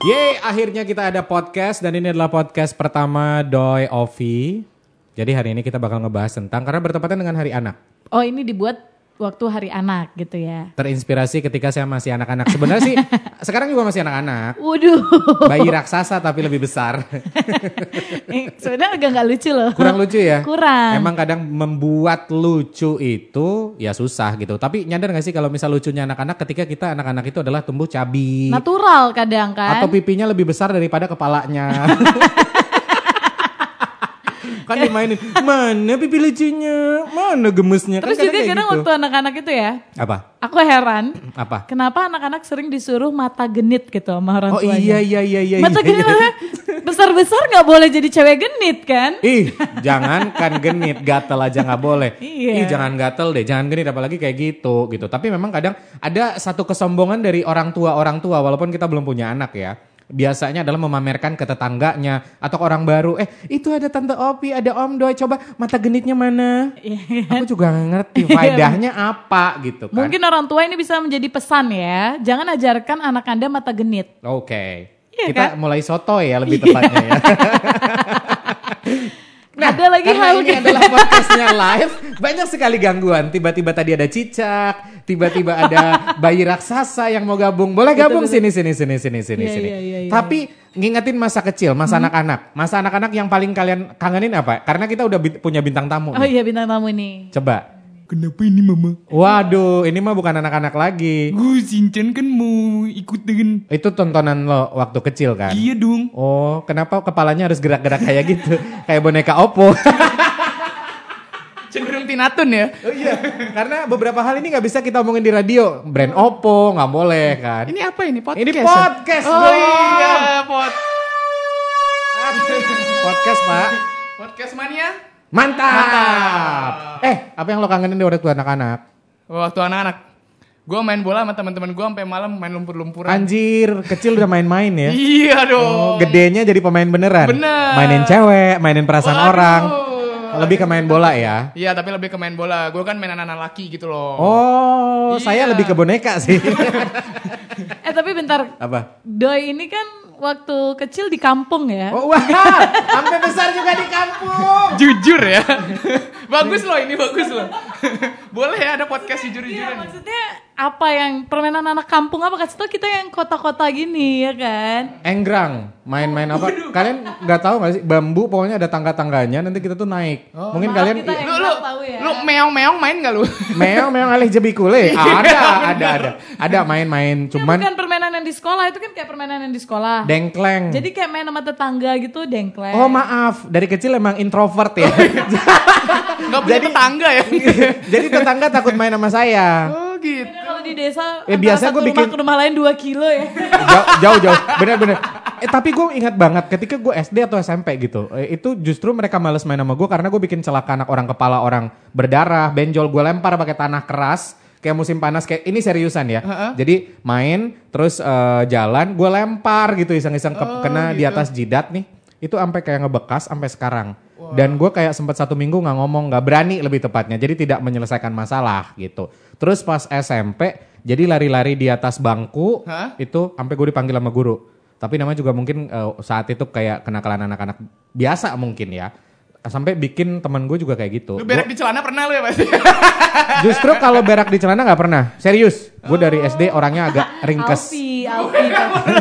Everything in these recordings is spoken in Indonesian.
Yeay, akhirnya kita ada podcast dan ini adalah podcast pertama Doi Ovi. Jadi hari ini kita bakal ngebahas tentang karena bertepatan dengan Hari Anak. Oh ini dibuat waktu hari anak gitu ya. Terinspirasi ketika saya masih anak-anak. Sebenarnya sih sekarang juga masih anak-anak. Waduh. Bayi raksasa tapi lebih besar. Eh, Sebenarnya agak nggak lucu loh. Kurang lucu ya? Kurang. Emang kadang membuat lucu itu ya susah gitu. Tapi nyadar gak sih kalau misal lucunya anak-anak ketika kita anak-anak itu adalah tumbuh cabi. Natural kadang kan. Atau pipinya lebih besar daripada kepalanya. kan dimainin, mana pipi lucunya, mana gemesnya. Kan Terus kadang juga kadang gitu. waktu anak-anak itu ya, Apa? aku heran. Apa? Kenapa anak-anak sering disuruh mata genit gitu sama orang Oh tuanya. iya iya iya iya. Mata iya, genit iya. maksudnya besar-besar nggak boleh jadi cewek genit kan? Ih, jangan kan genit, gatel aja nggak boleh. Iya. Ih, jangan gatel deh, jangan genit apalagi kayak gitu gitu. Tapi memang kadang ada satu kesombongan dari orang tua orang tua walaupun kita belum punya anak ya. Biasanya adalah memamerkan ke tetangganya atau ke orang baru. Eh, itu ada tante Opi, ada Om Doi, coba mata genitnya mana? Iya. Aku juga nggak ngerti faedahnya apa gitu kan. Mungkin orang tua ini bisa menjadi pesan ya. Jangan ajarkan anak anda mata genit. Oke. Iya Kita kan? mulai soto ya lebih tepatnya ya. ada lagi Nah, Karena hal ini adalah podcastnya live, banyak sekali gangguan. Tiba-tiba tadi ada cicak, tiba-tiba ada bayi raksasa yang mau gabung. Boleh gabung sini sini sini sini sini Iya, sini. iya, iya, iya. Tapi ngingetin masa kecil, masa anak-anak. Masa anak-anak yang paling kalian kangenin apa? Karena kita udah punya bintang tamu Oh nih. iya bintang tamu ini. Coba. Kenapa ini mama? Waduh, ini mah bukan anak-anak lagi. Gue Shinchan kan mau ikut dengan... Itu tontonan lo waktu kecil kan? Iya dong. Oh, kenapa kepalanya harus gerak-gerak kayak gitu? kayak boneka Oppo. Cenderung tinatun ya. Oh iya, karena beberapa hal ini nggak bisa kita omongin di radio. Brand Oppo nggak boleh kan. Ini apa ini? Podcast? Ini ya? podcast Oh dong. iya, pod Podcast pak. podcast mania. Mantap. Mantap. Eh, apa yang lo kangenin di waktu anak-anak? Waktu anak-anak. Gue main bola sama teman-teman gue sampai malam main lumpur-lumpuran. Anjir, kecil udah main-main ya. Iya Oh, dong. gedenya jadi pemain beneran. Bener. Mainin cewek, mainin perasaan Waduh. orang. Lebih ke main bola ya. Iya, tapi lebih ke main bola. Gue kan main anak-anak laki gitu loh. Oh, saya Iya. lebih ke boneka sih. Eh tapi bentar, apa? Doi ini kan waktu kecil di kampung ya. Oh, wah, sampai besar juga di kampung. Jujur ya. bagus loh ini, bagus loh. Boleh ya ada podcast Iya jujur-jujuran. maksudnya apa yang permainan anak kampung apa kasih tau kita yang kota-kota gini ya kan? Enggrang, main-main apa? Kalian nggak tahu nggak sih? Bambu pokoknya ada tangga-tangganya. Nanti kita tuh naik. Mungkin Maaf, kalian kita Lu, lu, tahu ya. lu meong-meong main gak lu? meong meong alih jebikule. Ada, ada, ada, ada main-main. Ya, Cuman bukan permainan yang di sekolah itu kan kayak permainan yang di sekolah. dengkleng. Jadi kayak main sama tetangga gitu dengkleng. Oh maaf, dari kecil emang introvert ya. Gak punya tetangga ya? Jadi tetangga takut main sama saya. oh gitu. Di desa Eh, biasa satu gua rumah bikin- ke rumah lain 2 kilo ya. jauh jauh jauh. Bener bener. Eh tapi gue ingat banget ketika gue SD atau SMP gitu eh, itu justru mereka males main sama gue karena gue bikin celaka anak orang kepala orang berdarah benjol gue lempar pakai tanah keras kayak musim panas kayak ini seriusan ya. Jadi main terus eh, jalan gue lempar gitu iseng-iseng ke- kena di atas jidat nih. Itu sampai kayak ngebekas sampai sekarang dan gue kayak sempat satu minggu nggak ngomong nggak berani lebih tepatnya jadi tidak menyelesaikan masalah gitu terus pas SMP jadi lari-lari di atas bangku Hah? itu sampai gue dipanggil sama guru. Tapi namanya juga mungkin eh, saat itu kayak kenakalan anak-anak biasa mungkin ya. Sampai bikin teman gue juga kayak gitu. Lu berak di celana pernah lu ya pasti? Gua- justru kalau berak di celana nggak pernah. Serius. Gue dari SD orangnya agak ringkes. Alfi, Alfi.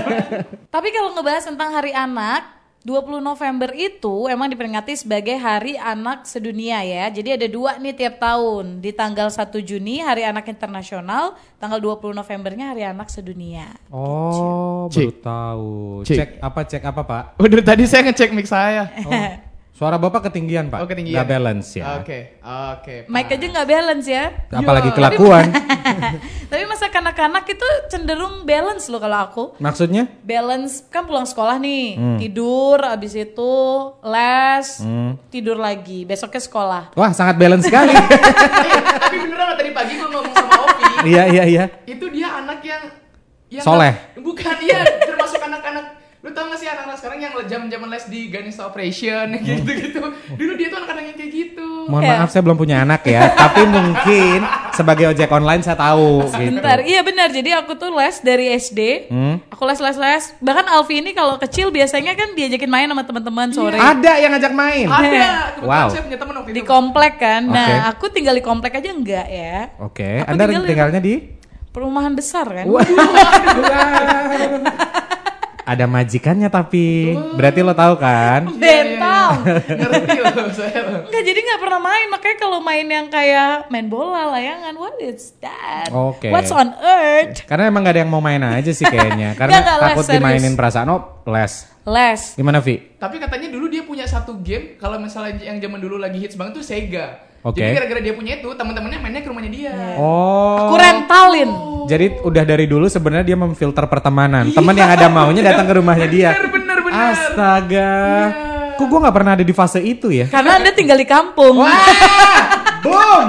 Tapi kalau ngebahas tentang hari anak, 20 November itu emang diperingati sebagai Hari Anak Sedunia ya. Jadi ada dua nih tiap tahun. Di tanggal 1 Juni Hari Anak Internasional, tanggal 20 Novembernya Hari Anak Sedunia. Oh, baru Cek. tahu. Cek. Cek apa cek apa pak? Udah tadi saya ngecek mic saya. Suara bapak ketinggian pak. Oh, ketinggian. Nggak balance ya. Oke, oke. Mic aja nggak balance ya. Apalagi Iya. kelakuan. Tapi masa kanak-kanak itu cenderung balance loh kalau aku. Maksudnya? Balance kan pulang sekolah nih, tidur, abis itu les, tidur lagi, besoknya sekolah. Wah sangat balance sekali. Tapi beneran tadi pagi gue ngomong sama Opi. iya iya iya. itu dia anak yang, yang Soleh. Bukan dia termasuk anak-anak Lu tau gak sih anak-anak sekarang yang jam-jaman les di Ganesha Operation gitu-gitu. Dulu dia tuh anak-anak yang kayak gitu. Mohon Ya. maaf saya belum punya anak ya, tapi mungkin sebagai ojek online saya tahu gitu. Bentar, iya benar. Jadi aku tuh les dari SD. Hmm? Aku les les les. Bahkan Alfi ini kalau kecil biasanya kan diajakin main sama teman-teman sore. Ada yang ngajak main. Ada. Kebetulan Wow. saya punya teman waktu Di itu. komplek kan. Nah, aku tinggal di komplek aja enggak ya. Oke, Aku Anda tinggal di- tinggalnya di? Perumahan besar kan. Ada majikannya tapi. Berarti lo tahu kan? Bental. Ngerti loh saya. loh. Enggak, jadi nggak pernah main. Makanya kalau main yang kayak main bola, layangan, what is that? Oke. What's on earth? Karena emang gak ada yang mau main aja sih kayaknya. Karena Nggak, nggak, les, takut serius. dimainin perasaan. Oh, les. Les. Gimana Vi? Tapi katanya dulu dia punya satu game kalau misalnya yang zaman dulu lagi hits banget tuh Sega. Oke. Jadi gara-gara dia punya itu, teman-temannya mainnya ke rumahnya dia. Oh. Aku rentalin. Jadi udah dari dulu sebenarnya dia memfilter pertemanan. Teman yang ada maunya datang ke rumahnya dia. Bener, bener, bener. Astaga. Kok gue nggak pernah ada di fase itu ya? Karena Anda tinggal di kampung. Boom.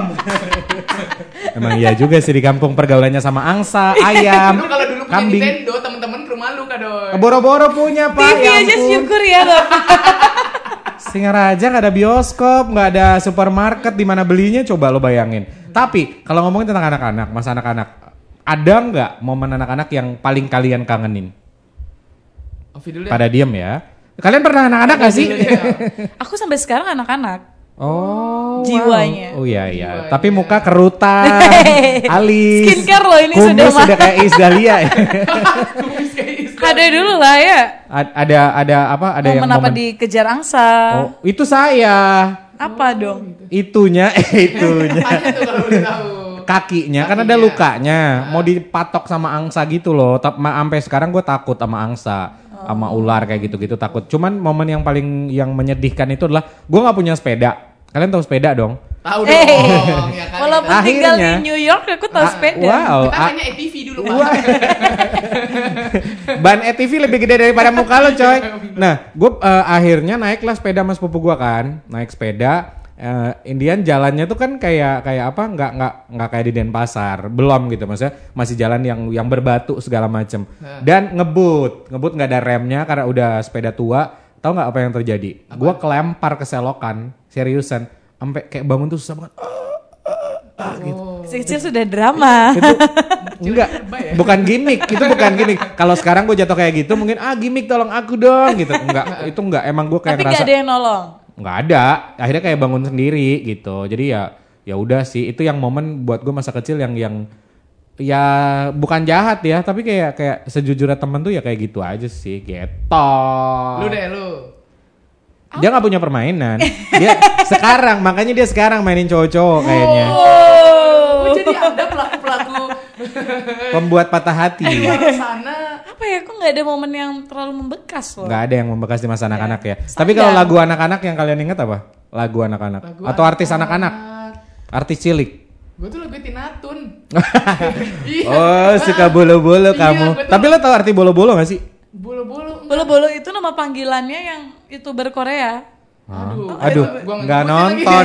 Emang iya juga sih di kampung pergaulannya sama angsa, ayam, Lu kalau dulu punya kambing. Nintendo, teman-teman ke rumah lu kado. Boro-boro punya pak. TV ya aja ampun. syukur ya, Bapak. Singaraja nggak ada bioskop, nggak ada supermarket di mana belinya coba lo bayangin. Tapi kalau ngomongin tentang anak-anak, masa anak-anak, ada nggak momen anak-anak yang paling kalian kangenin? Ovi dulu ya. Pada diem ya. Kalian pernah anak-anak gak sih? Aku sampai sekarang anak-anak. Oh, Jiwanya. wow. Oh iya iya. Jiwanya. Tapi muka kerutan, alis. Skincare loh ini kumis sudah mah. sudah kayak Iis Ada dulu lah ya. A- ada ada apa? Ada yang momen apa momen. dikejar angsa. Oh, itu saya. Apa dong? Itunya, itunya. Kakinya kan ada Kakinya. lukanya mau dipatok sama angsa gitu loh tapi sampai sekarang gue takut sama angsa sama ular kayak gitu-gitu takut cuman momen yang paling yang menyedihkan itu adalah gue nggak punya sepeda kalian tahu sepeda dong Tahu dong, Eh, ya kan. Walaupun kita, tinggal di Akhirnya- New York, aku tahu Ah, sepeda. wow kita hanya ATV dulu, Pak. Ban ETV lebih gede daripada muka lo coy. Nah gue akhirnya naiklah sepeda mas sepupu gue kan. Naik sepeda eh, Indian jalannya tuh kan kayak kayak apa nggak nggak nggak kayak di Denpasar. Belum gitu maksudnya masih jalan yang yang berbatu segala macem. Dan ngebut ngebut nggak ada remnya karena udah sepeda tua. Tahu nggak apa yang terjadi? Gue kelempar ke selokan seriusan. Sampai kayak bangun tuh susah banget Kecil-kecil sudah drama. itu enggak bukan gimmick itu bukan gimmick. Kalau sekarang gue jatuh kayak gitu mungkin ah gimmick tolong aku dong gitu. Enggak itu enggak emang gue kayak Tapi gak ngerasa ada yang nolong. nggak ada akhirnya kayak bangun sendiri gitu. Jadi ya ya udah sih itu yang momen buat gue masa kecil yang yang ya bukan jahat ya tapi kayak kayak sejujurnya temen tuh ya kayak gitu aja sih gitu. Lu deh, lu. dia nggak punya permainan. Dia sekarang makanya dia sekarang mainin cowok-cowok kayaknya. Oh. Jadi Anda pelaku-pelaku pembuat patah hati luar sana. Apa ya, kok gak ada momen yang terlalu membekas loh. nggak ada yang membekas di masa anak-anak ya. Tapi kalau lagu anak-anak yang kalian ingat apa? Lagu anak-anak Lagu atau artis anak-anak? Artis cilik. Gue tuh lagu Tinatun. Iya. Oh, suka bolo-bolo Iya, kamu. Tapi lo tau arti bolo-bolo gak sih? Bolo-bolo. Bolo-bolo itu nama panggilannya yang youtuber Korea. Aduh. Aduh, Gua nggak nonton.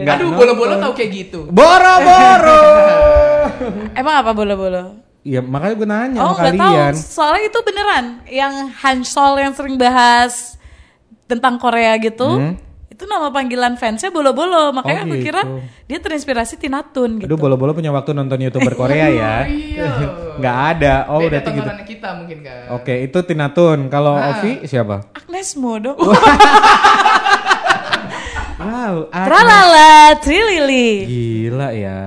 Nggak Aduh, bolo-bolo tau kayak gitu. Boro-boro. Emang apa bolo-bolo? Iya, makanya gue nanya Oh sama nggak tahu, kalian. soalnya itu beneran. Yang Hansol yang sering bahas tentang Korea gitu, Hmm. Itu nama panggilan fansnya bolo-bolo. Makanya Oh, aku gitu. kira dia terinspirasi Tinatun gitu. Aduh, bolo-bolo punya waktu nonton YouTuber Korea ya. Iya. Nggak ada. Oh, Beda udah gitu. kita mungkin kan. Oke, itu Tinatun. Kalau Nah. Ovi siapa? Agnes Mo dong. Wow, Agnes. Tralala, Trilili. Gila ya.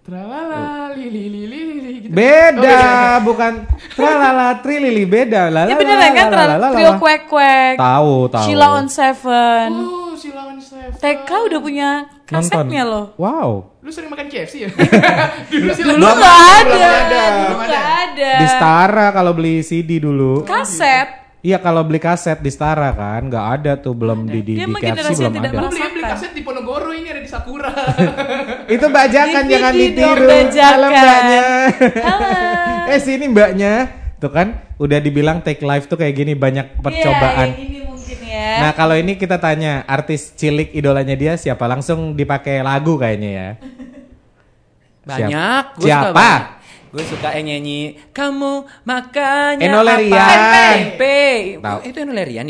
Tralala, lili lili gitu. Beda, bukan tralala trilili beda. Lala, Ya beneran kan tra- trio kuek kuek. Tahu, tahu. Sheila on Seven. Oh, si lawan Seven. TK udah punya kasetnya loh. Wow. Lu sering makan KFC ya? Dulu sih Dulu belum nggak ada, belum ada. dulu Belum nggak ada. Di Stara kalau beli CD dulu. Kaset. Iya kalau beli kaset di Stara kan, nggak ada tuh belum di di, Dia di emang KFC generasi yang belum tidak ada. Beli beli kaset di Ponorogo ini ada di Sakura. Itu bajakan DVD jangan ditiru. bajakan. Halo mbaknya. Halo. eh sini mbaknya. Tuh kan udah dibilang take life tuh kayak gini banyak percobaan. Iya, yang ini mungkin ya. Nah kalau ini kita tanya artis cilik idolanya dia siapa? Langsung dipakai lagu kayaknya ya. Banyak, Siapa? Siapa? Gue suka yang nyanyi kamu makanya Eno Lerian. apa? Tempe. Tahu. Itu Eno Lerian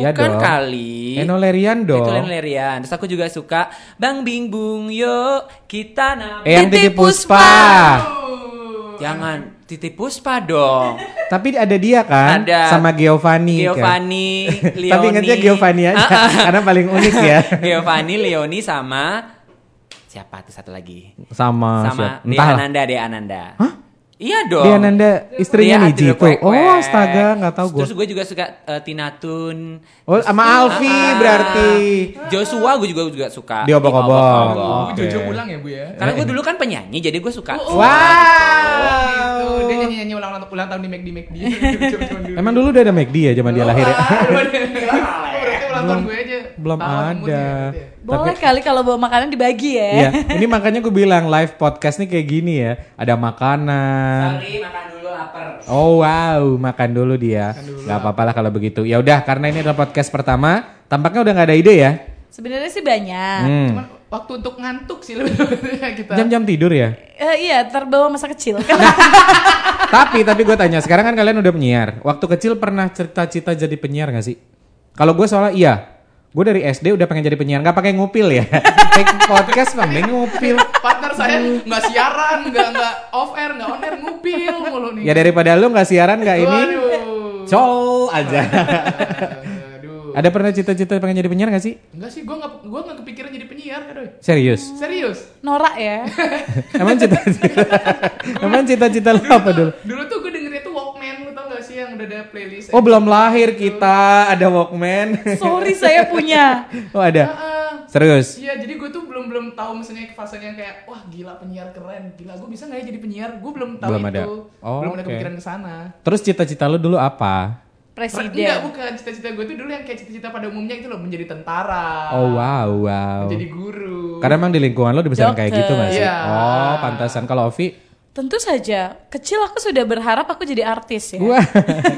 ya? Bukan dong. kali. Eno Lerian dong. Itu Eno Lerian. Terus aku juga suka Bang Bing Bung Yo kita nam. Eh, yang Titip titip puspa. Jangan titip puspa dong. Tapi ada dia kan Ada. sama Giovanni. kan? Giovanni, Leoni. Tapi ingatnya Giovanni aja Ah, ah. karena paling unik ya. Giovanni, Leoni sama siapa tuh satu lagi? Sama, sama siapa? Dea. Ananda, Dea Ananda. Iya dong. Dia Nanda istrinya Dia Niji Oh, astaga, nggak tahu gue. Terus gue juga suka eh, Tina Tun. Oh, sama Alfi Ah, berarti. Joshua gue juga juga suka. Di obok-obok. Oh, Oke. Jojo pulang ya bu ya. Karena gue dulu kan penyanyi, jadi gue suka. Oh, Wow. gitu. Dia nyanyi nyanyi ulang ulang tahun di McD McD. Emang dulu udah ada McD ya zaman dia lahir ya? Wah, berarti ulang tahun gue aja. Belum ada. Boleh kali kalau bawa makanan dibagi ya. Iya, ini makanya gue bilang live podcast nih kayak gini ya. Ada makanan. Sorry, makan dulu lapar. Oh wow, makan dulu dia. Gak apa-apa lah kalau begitu. Ya udah, karena ini adalah podcast pertama, tampaknya udah nggak ada ide ya. Sebenarnya sih banyak. Hmm. Cuman waktu untuk ngantuk sih lebih kita. Jam-jam tidur ya. Eh, iya, terbawa masa kecil. tapi tapi gue tanya, sekarang kan kalian udah penyiar. Waktu kecil pernah cerita-cita jadi penyiar gak sih? Kalau gue soalnya iya. Gue dari SD udah pengen jadi penyiar, nggak pakai ngupil ya. Take podcast pengen ngupil. Partner saya nggak siaran, nggak nggak off air, nggak on air, ngupil mulu nih. Ya daripada lu nggak siaran nggak ini, col aja. Aduh. Ada pernah cita-cita pengen jadi penyiar gak sih? Enggak sih, gue nggak gue nggak kepikiran jadi penyiar, aduh. Serius? Serius. Norak ya. Emang cita-cita Emang cita-cita lu apa dulu? Dulu tuh Walkman, lu tau gak sih yang udah ada playlist. Oh belum lahir kita ada Walkman. Sorry saya punya. Oh ada. Heeh. Serius. Iya, jadi gue tuh belum belum tahu misalnya fasenya kayak wah gila penyiar keren, gila gue bisa nggak ya jadi penyiar? Gue belum tahu Belum itu, ada. Oh, belum ada oke. kepikiran ke sana. Terus cita-cita lu dulu apa? Presiden. Enggak, bukan cita-cita gue tuh dulu yang kayak cita-cita pada umumnya itu loh menjadi tentara, Oh wow wow. menjadi guru. Karena emang di lingkungan lu dibesarin kayak gitu gak sih? Iya. Oh pantasan kalau Ovi. Tentu saja. Kecil aku sudah berharap aku jadi artis ya. Wah.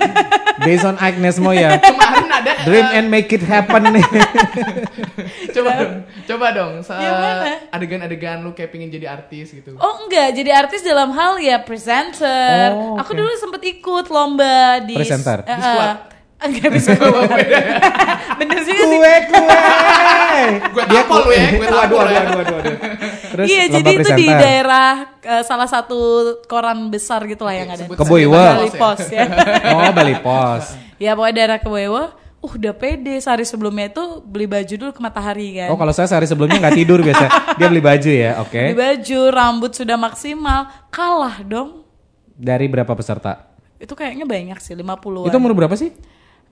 Based on Agnes Mo ya. Kemarin ada Dream and make it happen nih. coba dong, coba dong, mana? adegan-adegan lu kayak pengen jadi artis gitu. Oh enggak, jadi artis dalam hal ya presenter. Oh, Aku oke. dulu sempet ikut lomba di Presenter? Eh, Di squad? Enggak bisa Bener sih sih. kue kue. Gue tapol lu ya, gue Aduh tapol aduh ya. aduh aduh aduh. Terus iya, jadi itu di daerah eh, salah satu koran besar gitu lah yang ada. Keboiwa. Bali Pos ya. Ya. Oh Bali Pos. ya pokoknya daerah Keboiwa. Uh, udah pede sehari sebelumnya itu beli baju dulu ke Matahari kan. Oh kalau saya sehari sebelumnya nggak tidur biasa. Dia beli baju ya, oke. Beli baju, rambut sudah maksimal, kalah dong. Dari berapa peserta? Itu kayaknya banyak sih, 50-an. Itu umur berapa sih?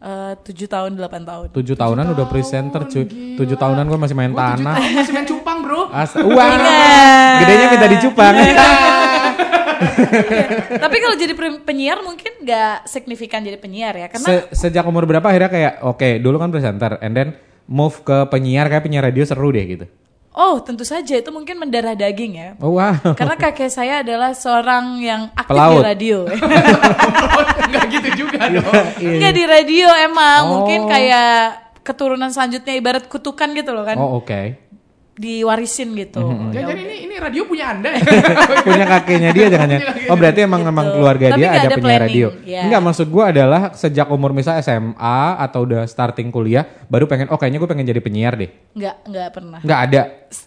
Eh, 7 tahun, 8 tahun. Tujuh tahunan udah presenter cuy. Tujuh tahunan gue masih main tujuh tanah. tahun masih main cupang bro. As Wah, Ingat. gedenya minta dicupang. Tapi kalau jadi penyiar mungkin nggak signifikan jadi penyiar ya, karena Se- sejak umur berapa akhirnya kayak oke dulu kan presenter and then move ke penyiar kayak penyiar radio seru deh gitu. Oh tentu saja itu mungkin mendarah daging ya. Oh wow. Karena kakek saya adalah seorang yang aktif Pelaut. di radio. Enggak gitu juga dong. Enggak di radio emang, Oh. mungkin kayak keturunan selanjutnya ibarat kutukan gitu loh kan, Oh oke. Diwarisin gitu. Ya Jangan ini ini radio punya anda ya. Punya kakeknya dia jangan ya. Oh berarti emang Gitu. emang keluarga Tapi dia ada ada penyiar planning, radio. ya. Enggak maksud gua adalah sejak umur misalnya SMA atau udah starting kuliah baru pengen oh kayaknya gue pengen jadi penyiar deh. Nggak, nggak pernah. Nggak ada.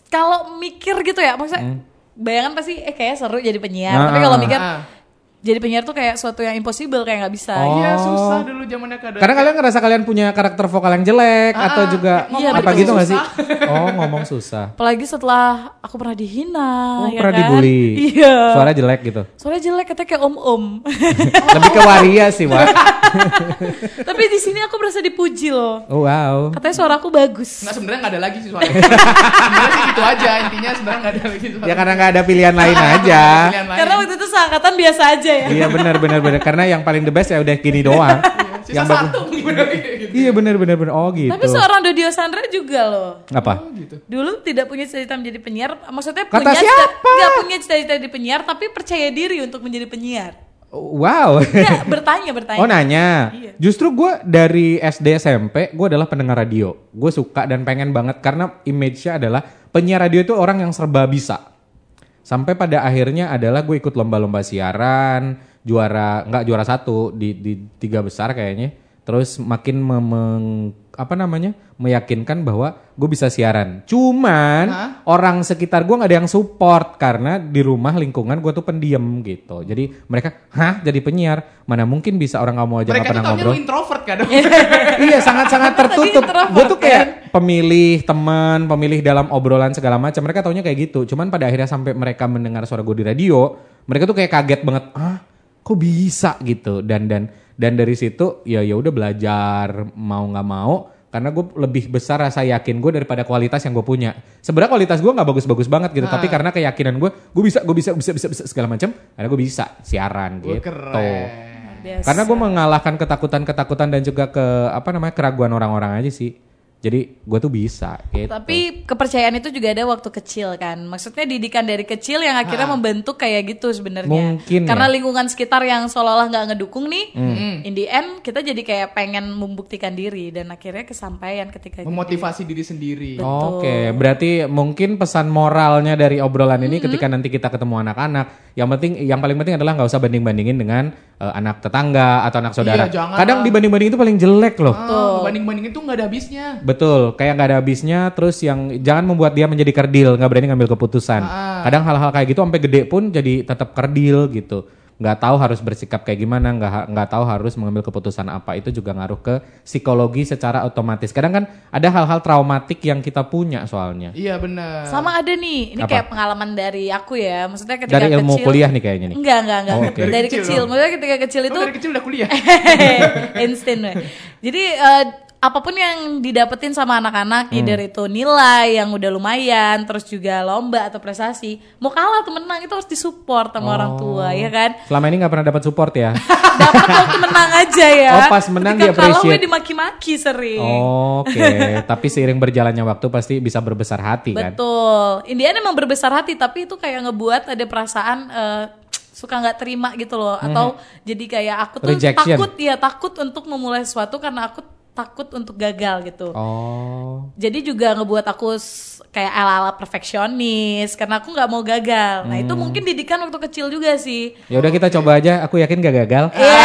Kalau mikir gitu ya, maksudnya bayangan pasti eh kayak seru jadi penyiar. Nah, Tapi kalau ah. mikir Ah. Jadi penyiar tuh kayak suatu yang impossible kayak nggak bisa. Oh. Iya susah dulu zamannya kadang. Karena kalian ngerasa kalian punya karakter vokal yang jelek atau juga Iya, apa gitu nggak sih? Oh ngomong susah. Apalagi setelah aku pernah dihina, Oh, ya pernah kan? dibully. Iya. Suara jelek gitu. Soalnya jelek katanya kayak om-om. Lebih ke waria sih, Wak. Tapi di sini aku berasa dipuji loh. Oh, wow. Katanya suara aku bagus. Nggak sebenarnya nggak ada lagi sih suaranya. sebenarnya sih gitu aja intinya sebenarnya nggak ada lagi suara. Ya karena nggak ada pilihan lain aja. Pilihan lain. Karena waktu itu seangkatan biasa aja ya. Iya benar benar benar karena yang paling the best ya udah gini doang. Sisa yang satu bener gitu. Iya benar benar benar. Oh gitu. Tapi seorang Dodio Sandra juga loh. Apa? Oh, gitu. Dulu tidak punya cita-cita menjadi penyiar, maksudnya Kata punya siapa? nggak punya cita-cita di penyiar, tapi percaya diri untuk menjadi penyiar. Wow. Enggak, bertanya, bertanya. Oh nanya. Iya. Justru gue dari SD SMP gue adalah pendengar radio. Gue suka dan pengen banget karena image-nya adalah penyiar radio itu orang yang serba bisa. Sampai pada akhirnya adalah gue ikut lomba-lomba siaran, juara nggak juara satu di di tiga besar kayaknya. Terus makin apa namanya meyakinkan bahwa gue bisa siaran. Cuman Hah? orang sekitar gue nggak ada yang support karena di rumah lingkungan gue tuh pendiam gitu. Jadi mereka, hah jadi penyiar? Mana mungkin bisa orang kamu aja nggak Mereka pernah ngobrol? lu introvert kan? iya sangat-sangat Tadi tertutup. Gue tuh kayak kan? pemilih teman, pemilih dalam obrolan segala macam. Mereka taunya kayak gitu. Cuman pada akhirnya sampai mereka mendengar suara gue di radio, mereka tuh kayak kaget banget. Ah, kok bisa gitu? Dan dan dan dari situ ya ya udah belajar mau nggak mau. Karena gue lebih besar rasa yakin gue daripada kualitas yang gue punya. Sebenarnya kualitas gue nggak bagus-bagus banget gitu, tapi karena keyakinan gue, gue bisa, gue bisa, bisa, bisa, bisa segala macam. Karena gue bisa siaran gitu. keren. Biasa. Karena gue mengalahkan ketakutan-ketakutan dan juga ke apa namanya keraguan orang-orang aja sih. Jadi gue tuh bisa. Gitu. Tapi kepercayaan itu juga ada waktu kecil kan. Maksudnya didikan dari kecil yang akhirnya membentuk kayak gitu sebenarnya. Mungkin Karena ya. lingkungan sekitar yang seolah-olah nggak ngedukung nih. Hmm. In the end kita jadi kayak pengen membuktikan diri dan akhirnya kesampaian ketika Memotivasi diri sendiri. Oke, berarti mungkin pesan moralnya dari obrolan ini ketika nanti kita ketemu anak-anak, yang penting, yang paling penting adalah nggak usah banding-bandingin dengan eh, anak tetangga atau anak saudara. Iya, Kadang lah. dibanding-banding itu paling jelek loh. Ah, banding-bandingin tuh nggak ada habisnya. Betul, kayak nggak ada habisnya. Terus yang jangan membuat dia menjadi kerdil, nggak berani ngambil keputusan. Ah. Kadang hal-hal kayak gitu sampai gede pun jadi tetap kerdil gitu. Nggak tahu harus bersikap kayak gimana, nggak nggak tahu harus mengambil keputusan apa. Itu juga ngaruh ke psikologi secara otomatis. Kadang kan ada hal-hal traumatik yang kita punya soalnya. Iya benar. Sama ada nih, ini Apa? kayak pengalaman dari aku ya. Maksudnya ketika Dari ilmu kecil. kuliah nih kayaknya nih. Enggak, enggak, enggak. Oh, oke. Dari, Dari kecil. kecil. Maksudnya ketika kecil Lu itu dari kecil udah kuliah. instant we. Jadi eh, apa pun yang didapetin sama anak-anak, Hmm. either itu nilai yang udah lumayan, terus juga lomba atau prestasi, mau kalah atau menang itu harus disupport sama orang tua, ya kan? Selama ini nggak pernah dapat support ya? Dapat waktu menang aja ya. Oh, pas menang Ketika kalah di-appreciate. gue dimaki-maki sering. Oke, tapi seiring berjalannya waktu pasti bisa berbesar hati kan? Betul. Indian emang berbesar hati, tapi itu kayak ngebuat ada perasaan eh, suka nggak terima gitu loh, atau jadi kayak aku tuh Hmm. Rejection. takut ya takut untuk memulai sesuatu karena aku takut untuk gagal gitu. Oh, Jadi juga ngebuat aku kayak ala-ala perfeksionis karena aku nggak mau gagal. Nah Hmm. itu mungkin didikan waktu kecil juga sih. ya udah kita coba aja. Aku yakin gak gagal. Iya.